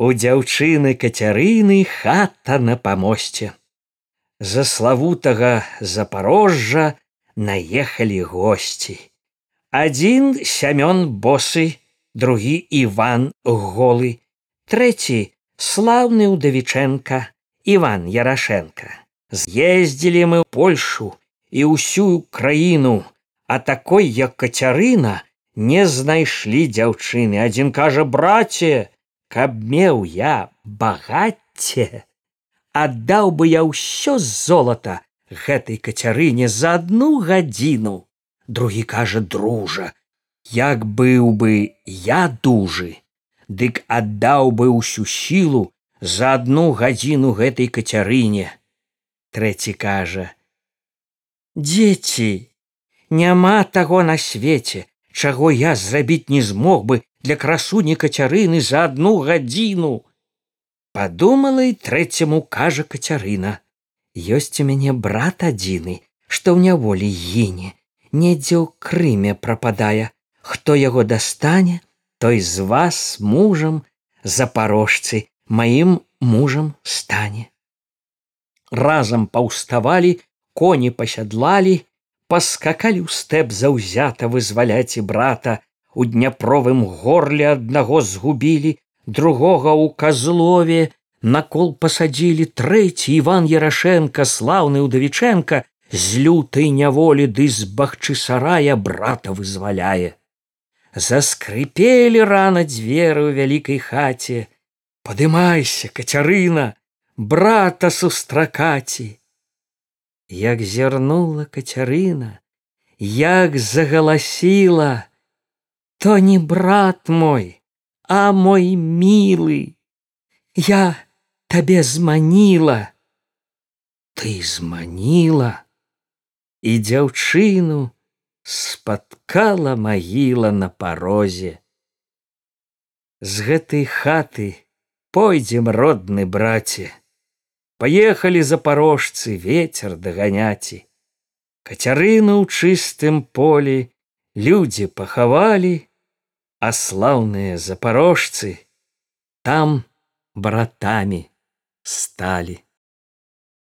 У дзяўчыны кацярыны хата на памосце. За славутага запорожжа наехалі госці. Адзін сямён босы, другі Іван голы, трэці слаўны ўдавічэнка Іван Ярашенко. З'ездзілі мы ў Польшу і ўсю краіну, а такой як кацярына не знайшлі дзяўчыны. Адзін кажа браце, каб меў я багацце аддаў бы я ўсё золата гэтай кацярыне за одну гадзіну. Другі кажа дружа як быў бы я дужы дык аддаў бы ўсю сілу за одну гадзіну гэтай кацярыне трэці кажа дзеці няма таго на свеце чаго я зрабіць не змог бы для красуні кацярыны за одну гадзіну подумала і трэцяму кажа кацярына ёсць у мяне брат адзіны што ў няволі гіне недзе ў крыме прападае хто яго дастане той з вас мужам запорожцы маім мужам стане разам паўставалі коні пасядлалі паскакалі ў стэп заўзята вызваляць і брата у дняпровым горле аднаго згубілі другога ў казлове. Накол пасадзілі трэці иван ярашенко слаўны удавіченко з лютай няволі ды з бахчы сарая брата вызваляе. Заскрыпелі рана дзверы ў вялікай хаце. Падымайся кацярына брата сустракаці! Як зірнула кацярына як загаласіла то не брат мой, а мой милый. Я табе зманіла, ты зманіла, і дзяўчыну спаткала магіла на парозе. З гэтай хаты пойдзем родны браце, Паехалі запорожцы ветер даганяці. Кацярыну ў чыстым полі людзі пахавалі, а слаўныя запорожцы там братамі сталі.